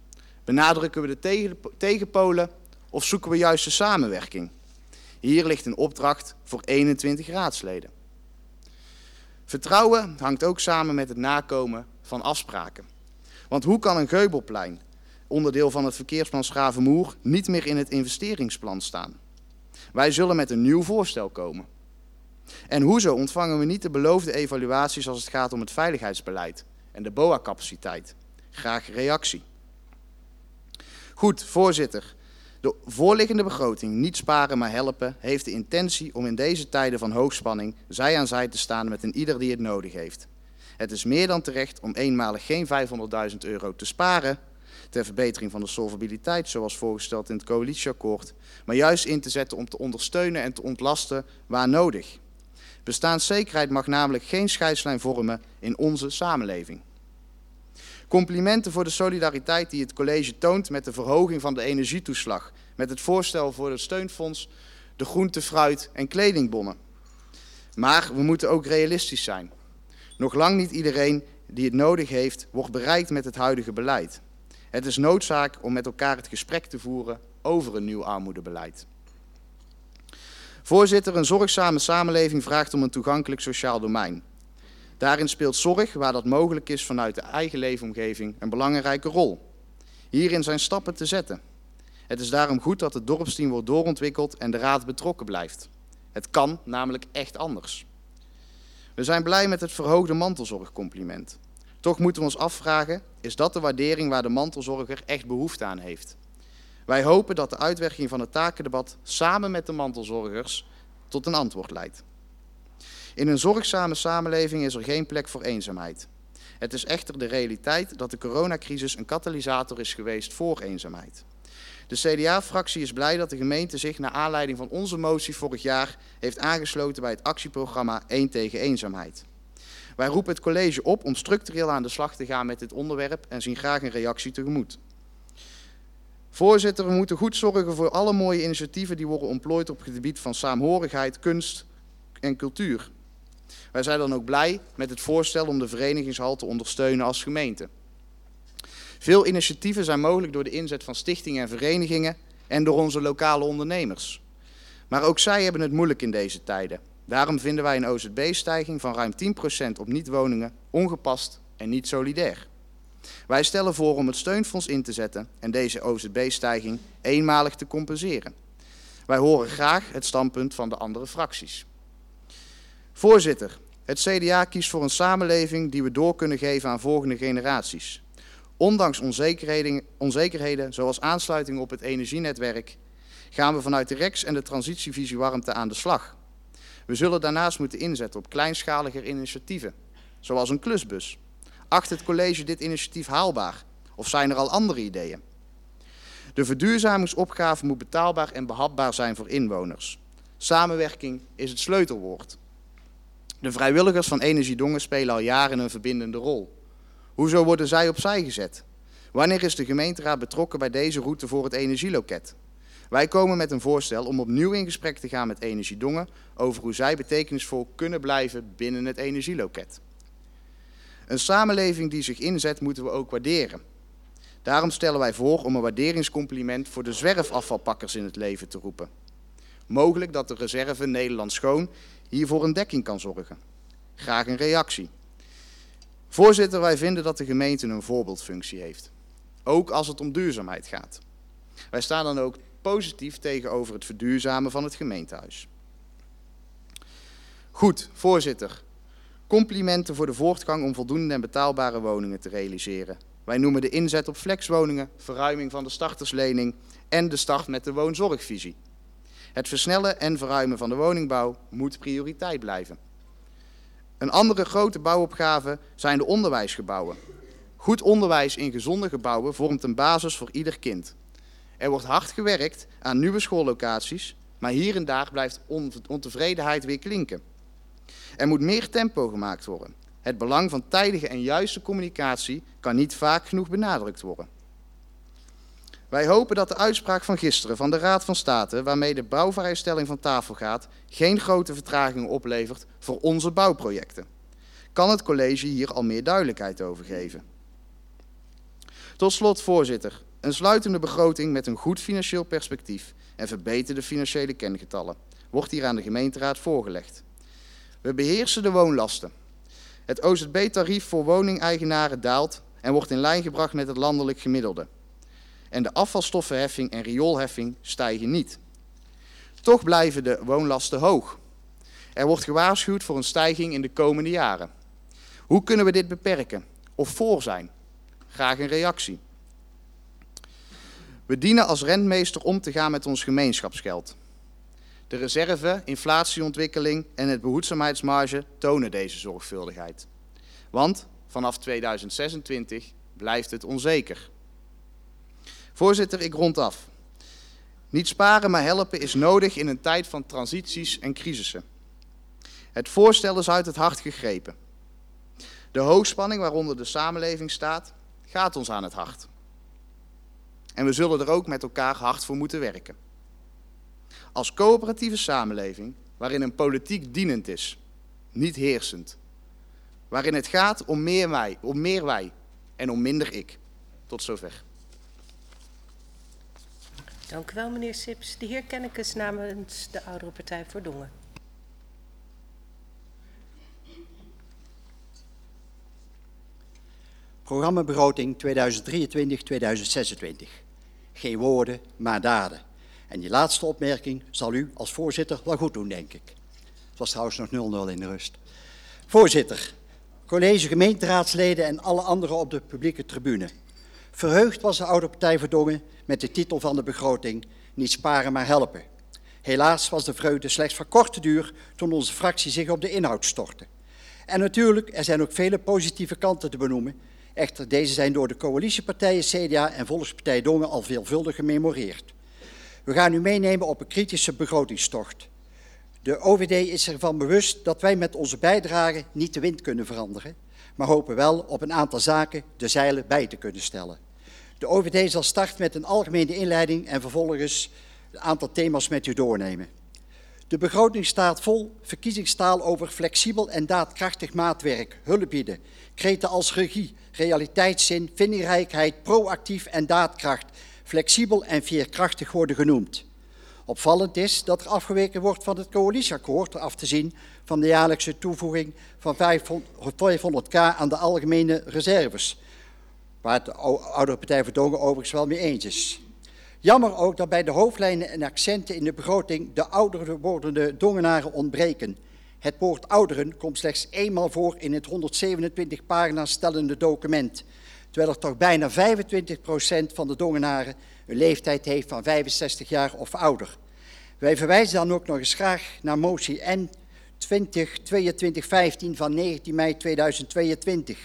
Benadrukken we de tegenpolen of zoeken we juist de samenwerking? Hier ligt een opdracht voor 21 raadsleden. Vertrouwen hangt ook samen met het nakomen van afspraken. Want hoe kan een Geubelplein, onderdeel van het verkeersplan Schravenmoer, niet meer in het investeringsplan staan? Wij zullen met een nieuw voorstel komen. En hoezo ontvangen we niet de beloofde evaluaties als het gaat om het veiligheidsbeleid en de BOA-capaciteit? Graag reactie. Goed, voorzitter. De voorliggende begroting, niet sparen maar helpen, heeft de intentie om in deze tijden van hoogspanning zij aan zij te staan met een ieder die het nodig heeft. Het is meer dan terecht om eenmalig geen 500.000 euro te sparen ter verbetering van de solvabiliteit, zoals voorgesteld in het coalitieakkoord, maar juist in te zetten om te ondersteunen en te ontlasten waar nodig. Bestaanszekerheid mag namelijk geen scheidslijn vormen in onze samenleving. Complimenten voor de solidariteit die het college toont met de verhoging van de energietoeslag, met het voorstel voor het steunfonds, de groente, fruit en kledingbonnen. Maar we moeten ook realistisch zijn. Nog lang niet iedereen die het nodig heeft, wordt bereikt met het huidige beleid. Het is noodzaak om met elkaar het gesprek te voeren over een nieuw armoedebeleid. Voorzitter, een zorgzame samenleving vraagt om een toegankelijk sociaal domein. Daarin speelt zorg, waar dat mogelijk is vanuit de eigen leefomgeving, een belangrijke rol. Hierin zijn stappen te zetten. Het is daarom goed dat het dorpsteam wordt doorontwikkeld en de raad betrokken blijft. Het kan namelijk echt anders. We zijn blij met het verhoogde mantelzorgcompliment. Toch moeten we ons afvragen, is dat de waardering waar de mantelzorger echt behoefte aan heeft? Wij hopen dat de uitwerking van het takendebat samen met de mantelzorgers tot een antwoord leidt. In een zorgzame samenleving is er geen plek voor eenzaamheid. Het is echter de realiteit dat de coronacrisis een katalysator is geweest voor eenzaamheid. De CDA-fractie is blij dat de gemeente zich naar aanleiding van onze motie vorig jaar heeft aangesloten bij het actieprogramma 1 tegen eenzaamheid. Wij roepen het college op om structureel aan de slag te gaan met dit onderwerp en zien graag een reactie tegemoet. Voorzitter, we moeten goed zorgen voor alle mooie initiatieven die worden ontplooid op het gebied van saamhorigheid, kunst en cultuur. Wij zijn dan ook blij met het voorstel om de verenigingshal te ondersteunen als gemeente. Veel initiatieven zijn mogelijk door de inzet van stichtingen en verenigingen en door onze lokale ondernemers. Maar ook zij hebben het moeilijk in deze tijden. Daarom vinden wij een OZB-stijging van ruim 10% op niet-woningen ongepast en niet solidair. Wij stellen voor om het steunfonds in te zetten en deze OZB-stijging eenmalig te compenseren. Wij horen graag het standpunt van de andere fracties. Voorzitter, het CDA kiest voor een samenleving die we door kunnen geven aan volgende generaties. Ondanks onzekerheden, onzekerheden zoals aansluiting op het energienetwerk gaan we vanuit de REX en de transitievisie warmte aan de slag. We zullen daarnaast moeten inzetten op kleinschaliger initiatieven, zoals een klusbus. Acht het college dit initiatief haalbaar? Of zijn er al andere ideeën? De verduurzamingsopgave moet betaalbaar en behapbaar zijn voor inwoners. Samenwerking is het sleutelwoord. De vrijwilligers van Energiedongen spelen al jaren een verbindende rol. Hoezo worden zij opzij gezet? Wanneer is de gemeenteraad betrokken bij deze route voor het energieloket? Wij komen met een voorstel om opnieuw in gesprek te gaan met Energiedongen over hoe zij betekenisvol kunnen blijven binnen het energieloket. Een samenleving die zich inzet moeten we ook waarderen. Daarom stellen wij voor om een waarderingscompliment voor de zwerfafvalpakkers in het leven te roepen. Mogelijk dat de reserve Nederland Schoon hiervoor een dekking kan zorgen. Graag een reactie. Voorzitter, wij vinden dat de gemeente een voorbeeldfunctie heeft. Ook als het om duurzaamheid gaat. Wij staan dan ook positief tegenover het verduurzamen van het gemeentehuis. Goed, voorzitter. Complimenten voor de voortgang om voldoende en betaalbare woningen te realiseren. Wij noemen de inzet op flexwoningen, verruiming van de starterslening en de start met de woonzorgvisie. Het versnellen en verruimen van de woningbouw moet prioriteit blijven. Een andere grote bouwopgave zijn de onderwijsgebouwen. Goed onderwijs in gezonde gebouwen vormt een basis voor ieder kind. Er wordt hard gewerkt aan nieuwe schoollocaties, maar hier en daar blijft ontevredenheid weer klinken. Er moet meer tempo gemaakt worden. Het belang van tijdige en juiste communicatie kan niet vaak genoeg benadrukt worden. Wij hopen dat de uitspraak van gisteren van de Raad van State, waarmee de bouwvrijstelling van tafel gaat, geen grote vertragingen oplevert voor onze bouwprojecten. Kan het college hier al meer duidelijkheid over geven? Tot slot, voorzitter, een sluitende begroting met een goed financieel perspectief en verbeterde financiële kengetallen wordt hier aan de gemeenteraad voorgelegd. We beheersen de woonlasten. Het OZB-tarief voor woningeigenaren daalt en wordt in lijn gebracht met het landelijk gemiddelde. En de afvalstoffenheffing en rioolheffing stijgen niet. Toch blijven de woonlasten hoog. Er wordt gewaarschuwd voor een stijging in de komende jaren. Hoe kunnen we dit beperken of voor zijn? Graag een reactie. We dienen als rentmeester om te gaan met ons gemeenschapsgeld. De reserve, inflatieontwikkeling en het behoedzaamheidsmarge tonen deze zorgvuldigheid. Want vanaf 2026 blijft het onzeker. Voorzitter, ik rond af. Niet sparen, maar helpen is nodig in een tijd van transities en crisissen. Het voorstel is uit het hart gegrepen. De hoogspanning waaronder de samenleving staat, gaat ons aan het hart. En we zullen er ook met elkaar hard voor moeten werken. Als coöperatieve samenleving, waarin een politiek dienend is, niet heersend. Waarin het gaat om meer wij, om meer wij en om minder ik. Tot zover. Dank u wel, meneer Sips. De heer Kennekes namens de Oudere Partij voor Dongen. Programmabegroting 2023-2026. Geen woorden, maar daden. En die laatste opmerking zal u als voorzitter wel goed doen, denk ik. Het was trouwens nog 0-0 in de rust. Voorzitter, college gemeenteraadsleden en alle anderen op de publieke tribune. Verheugd was de oude partij Verdongen met de titel van de begroting Niet sparen maar helpen. Helaas was de vreugde slechts van korte duur toen onze fractie zich op de inhoud stortte. En natuurlijk, er zijn ook vele positieve kanten te benoemen. Echter, deze zijn door de coalitiepartijen CDA en Volkspartij Dongen al veelvuldig gememoreerd. We gaan u meenemen op een kritische begrotingstocht. De OVD is ervan bewust dat wij met onze bijdrage niet de wind kunnen veranderen, maar hopen wel op een aantal zaken de zeilen bij te kunnen stellen. De OVD zal starten met een algemene inleiding en vervolgens een aantal thema's met u doornemen. De begroting staat vol verkiezingstaal over flexibel en daadkrachtig maatwerk, hulp bieden, kreten als regie, realiteitszin, vindingrijkheid, proactief en daadkracht, flexibel en veerkrachtig worden genoemd. Opvallend is dat er afgeweken wordt van het coalitieakkoord, af te zien van de jaarlijkse toevoeging van 500k aan de algemene reserves, waar de oudere partij Verdongen overigens wel mee eens is. Jammer ook dat bij de hoofdlijnen en accenten in de begroting de oudere wordende dongenaren ontbreken. Het woord ouderen komt slechts eenmaal voor in het 127 pagina's stellende document. terwijl er toch bijna 25% van de Dongenaren een leeftijd heeft van 65 jaar of ouder. Wij verwijzen dan ook nog eens graag naar motie N 2022-15 van 19 mei 2022.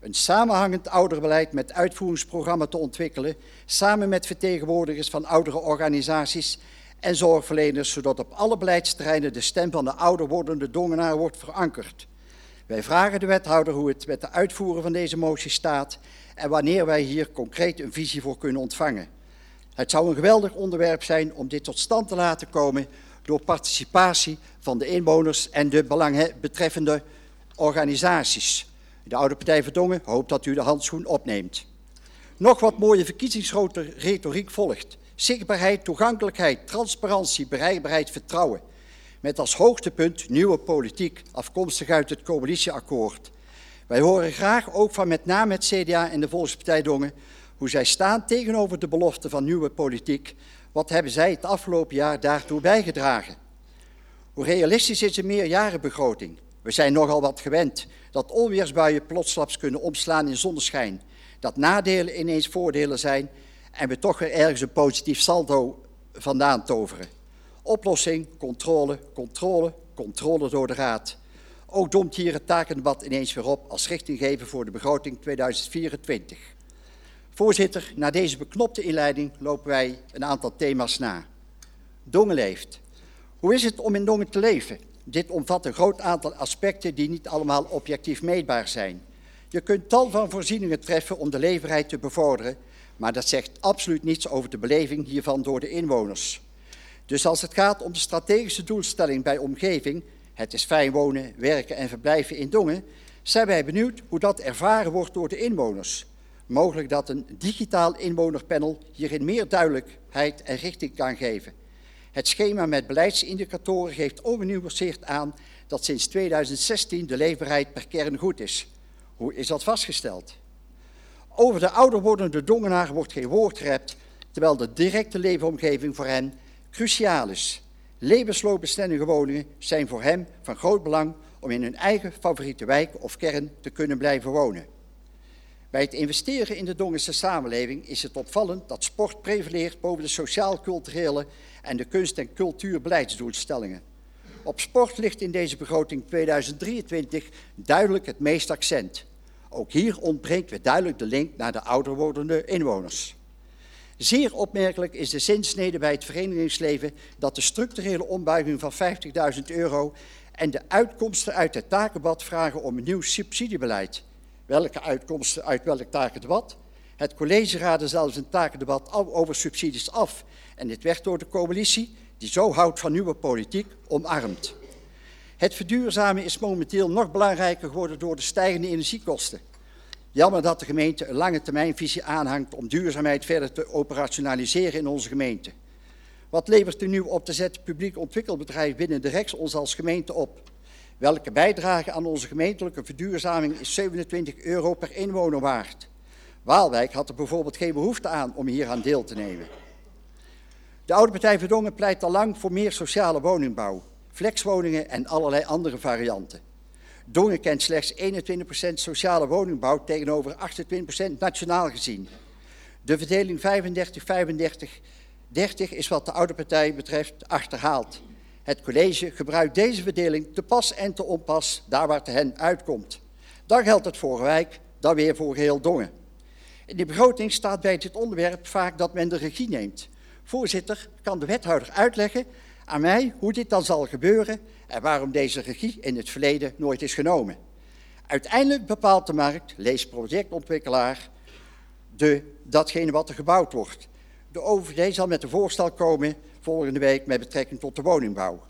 Een samenhangend ouderbeleid met uitvoeringsprogramma te ontwikkelen, samen met vertegenwoordigers van oudere organisaties en zorgverleners, zodat op alle beleidsterreinen de stem van de ouder wordende dongenaar wordt verankerd. Wij vragen de wethouder hoe het met de uitvoeren van deze motie staat en wanneer wij hier concreet een visie voor kunnen ontvangen. Het zou een geweldig onderwerp zijn om dit tot stand te laten komen door participatie van de inwoners en de belangbetreffende organisaties. De Oude Partij Verdongen hoopt dat u de handschoen opneemt. Nog wat mooie verkiezingsretoriek volgt. Zichtbaarheid, toegankelijkheid, transparantie, bereikbaarheid, vertrouwen. Met als hoogtepunt nieuwe politiek, afkomstig uit het coalitieakkoord. Wij horen graag ook van met name het CDA en de Volkspartij Dongen hoe zij staan tegenover de belofte van nieuwe politiek. Wat hebben zij het afgelopen jaar daartoe bijgedragen? Hoe realistisch is een meerjarenbegroting? We zijn nogal wat gewend dat onweersbuien plotsklaps kunnen omslaan in zonneschijn. Dat nadelen ineens voordelen zijn en we toch weer ergens een positief saldo vandaan toveren. Oplossing, controle, controle, controle door de raad. Ook domt hier het takendebat ineens weer op als richtinggever voor de begroting 2024. Voorzitter, na deze beknopte inleiding lopen wij een aantal thema's na. Dongen leeft. Hoe is het om in Dongen te leven? Dit omvat een groot aantal aspecten die niet allemaal objectief meetbaar zijn. Je kunt tal van voorzieningen treffen om de leefbaarheid te bevorderen, maar dat zegt absoluut niets over de beleving hiervan door de inwoners. Dus als het gaat om de strategische doelstelling bij omgeving, het is fijn wonen, werken en verblijven in Dongen, zijn wij benieuwd hoe dat ervaren wordt door de inwoners. Mogelijk dat een digitaal inwonerpanel hierin meer duidelijkheid en richting kan geven. Het schema met beleidsindicatoren geeft ongenuanceerd aan dat sinds 2016 de leefbaarheid per kern goed is. Hoe is dat vastgesteld? Over de ouder wordende dongenaar wordt geen woord gerept, terwijl de directe leefomgeving voor hen cruciaal is. Levensloopbestendige woningen zijn voor hem van groot belang om in hun eigen favoriete wijk of kern te kunnen blijven wonen. Bij het investeren in de Dongense samenleving is het opvallend dat sport prevaleert boven de sociaal-culturele en de kunst- en cultuurbeleidsdoelstellingen. Op sport ligt in deze begroting 2023 duidelijk het meest accent. Ook hier ontbreekt weer duidelijk de link naar de ouder wordende inwoners. Zeer opmerkelijk is de zinsnede bij het verenigingsleven dat de structurele ombuiging van 50.000 euro en de uitkomsten uit het takenbad vragen om een nieuw subsidiebeleid. Welke uitkomsten uit welk takendebat? Het college raadde zelfs een takendebat over subsidies af en dit werd door de coalitie, die zo houdt van nieuwe politiek, omarmd. Het verduurzamen is momenteel nog belangrijker geworden door de stijgende energiekosten. Jammer dat de gemeente een lange termijnvisie aanhangt om duurzaamheid verder te operationaliseren in onze gemeente. Wat levert de nieuw op te zetten publiek ontwikkelbedrijf binnen de REX ons als gemeente op? Welke bijdrage aan onze gemeentelijke verduurzaming is 27 euro per inwoner waard? Waalwijk had er bijvoorbeeld geen behoefte aan om hier aan deel te nemen. De Oude Partij Verdongen pleit al lang voor meer sociale woningbouw, flexwoningen en allerlei andere varianten. Dongen kent slechts 21% sociale woningbouw tegenover 28% nationaal gezien. De verdeling 35-35-30 is wat de Oude Partij betreft achterhaald. Het college gebruikt deze verdeling te pas en te onpas daar waar het hen uitkomt. Dan geldt het voor Wijk, dan weer voor geheel Dongen. In de begroting staat bij dit onderwerp vaak dat men de regie neemt. Voorzitter, kan de wethouder uitleggen aan mij hoe dit dan zal gebeuren en waarom deze regie in het verleden nooit is genomen. Uiteindelijk bepaalt de markt, lees projectontwikkelaar, de, datgene wat er gebouwd wordt. De OVD zal met een voorstel komen volgende week met betrekking tot de woningbouw.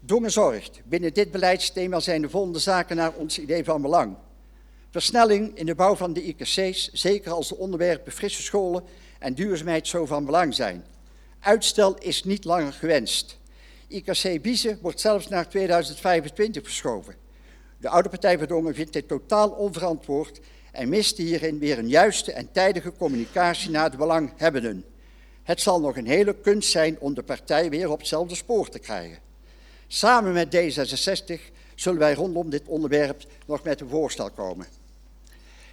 Dongen zorgt. Binnen dit beleidsthema zijn de volgende zaken naar ons idee van belang. Versnelling in de bouw van de IKC's, zeker als de onderwerpen frisse scholen en duurzaamheid zo van belang zijn. Uitstel is niet langer gewenst. IKC Biezen wordt zelfs naar 2025 verschoven. De oude partij Verdongen vindt dit totaal onverantwoord en mist hierin weer een juiste en tijdige communicatie naar de belanghebbenden. Het zal nog een hele kunst zijn om de partij weer op hetzelfde spoor te krijgen. Samen met D66 zullen wij rondom dit onderwerp nog met een voorstel komen.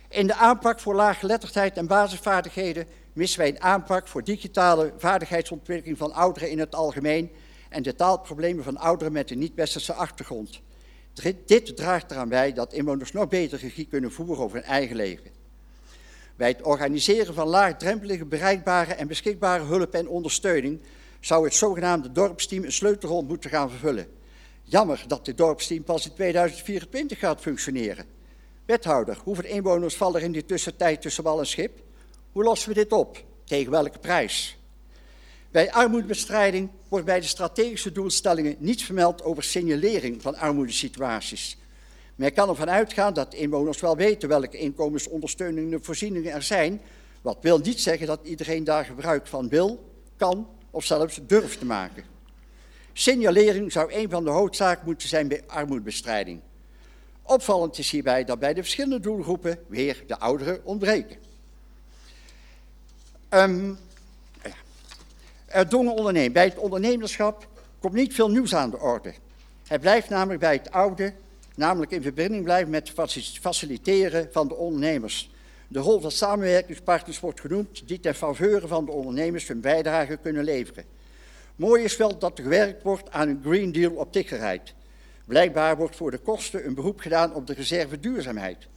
In de aanpak voor laaggeletterdheid en basisvaardigheden missen wij een aanpak voor digitale vaardigheidsontwikkeling van ouderen in het algemeen en de taalproblemen van ouderen met een niet-westerse achtergrond. Dit draagt eraan bij dat inwoners nog beter regie kunnen voeren over hun eigen leven. Bij het organiseren van laagdrempelige, bereikbare en beschikbare hulp en ondersteuning zou het zogenaamde dorpsteam een sleutelrol moeten gaan vervullen. Jammer dat dit dorpsteam pas in 2024 gaat functioneren. Wethouder, hoeveel inwoners vallen er in die tussentijd tussen wal en schip? Hoe lossen we dit op? Tegen welke prijs? Bij armoedebestrijding wordt bij de strategische doelstellingen niets vermeld over signalering van armoedesituaties. Men kan ervan uitgaan dat inwoners wel weten welke inkomensondersteunende voorzieningen er zijn, wat wil niet zeggen dat iedereen daar gebruik van wil, kan of zelfs durft te maken. Signalering zou een van de hoofdzaken moeten zijn bij armoedebestrijding. Opvallend is hierbij dat bij de verschillende doelgroepen weer de ouderen ontbreken. Um, ja. Het dongen ondernemen. Bij het ondernemerschap komt niet veel nieuws aan de orde. Het blijft namelijk bij het oude, namelijk in verbinding blijven met het faciliteren van de ondernemers. De rol van samenwerkingspartners wordt genoemd die ten faveur van de ondernemers hun bijdrage kunnen leveren. Mooi is wel dat er gewerkt wordt aan een Green Deal op tikkerheid. Blijkbaar wordt voor de kosten een beroep gedaan op de reserve duurzaamheid.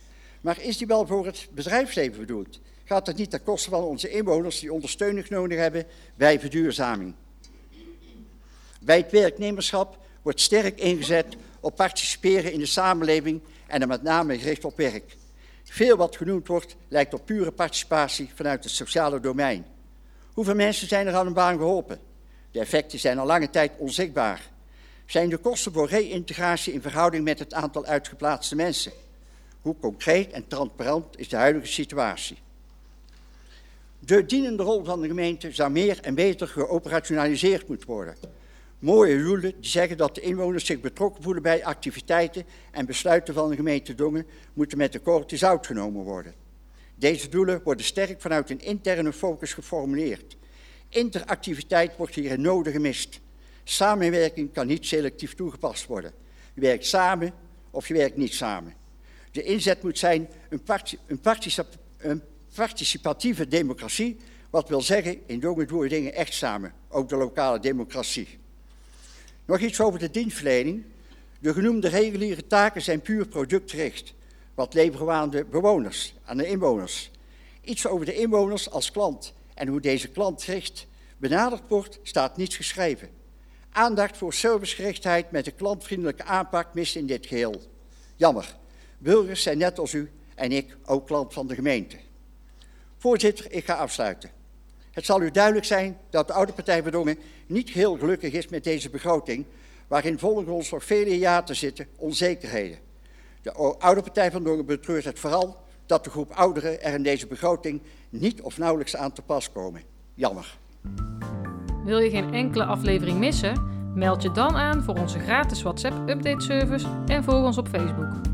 Maar is die wel voor het bedrijfsleven bedoeld? Gaat het niet ten koste van onze inwoners die ondersteuning nodig hebben bij verduurzaming? Bij het werknemerschap wordt sterk ingezet op participeren in de samenleving en dan met name gericht op werk. Veel wat genoemd wordt lijkt op pure participatie vanuit het sociale domein. Hoeveel mensen zijn er aan een baan geholpen? De effecten zijn al lange tijd onzichtbaar. Zijn de kosten voor reïntegratie in verhouding met het aantal uitgeplaatste mensen? Hoe concreet en transparant is de huidige situatie? De dienende rol van de gemeente zou meer en beter geoperationaliseerd moeten worden. Mooie doelen die zeggen dat de inwoners zich betrokken voelen bij activiteiten en besluiten van de gemeente Dongen moeten met de korte uitgenomen genomen worden. Deze doelen worden sterk vanuit een interne focus geformuleerd. Interactiviteit wordt hier een nodige gemist. Samenwerking kan niet selectief toegepast worden. Je werkt samen of je werkt niet samen. De inzet moet zijn een, een, een participatieve democratie, wat wil zeggen, in Dongen doen we dingen echt samen, ook de lokale democratie. Nog iets over de dienstverlening. De genoemde reguliere taken zijn puur productgericht. Wat leveren we aan de bewoners, aan de inwoners? Iets over de inwoners als klant en hoe deze klantgericht benaderd wordt, staat niets geschreven. Aandacht voor servicegerichtheid met een klantvriendelijke aanpak mist in dit geheel. Jammer. Burgers zijn net als u en ik ook klant van de gemeente. Voorzitter, ik ga afsluiten. Het zal u duidelijk zijn dat de oude partij Verdongen niet heel gelukkig is met deze begroting, waarin volgens ons nog vele jaren zitten onzekerheden. De oude partij van Dongen betreurt het vooral dat de groep ouderen er in deze begroting niet of nauwelijks aan te pas komen. Jammer. Wil je geen enkele aflevering missen? Meld je dan aan voor onze gratis WhatsApp-update service en volg ons op Facebook.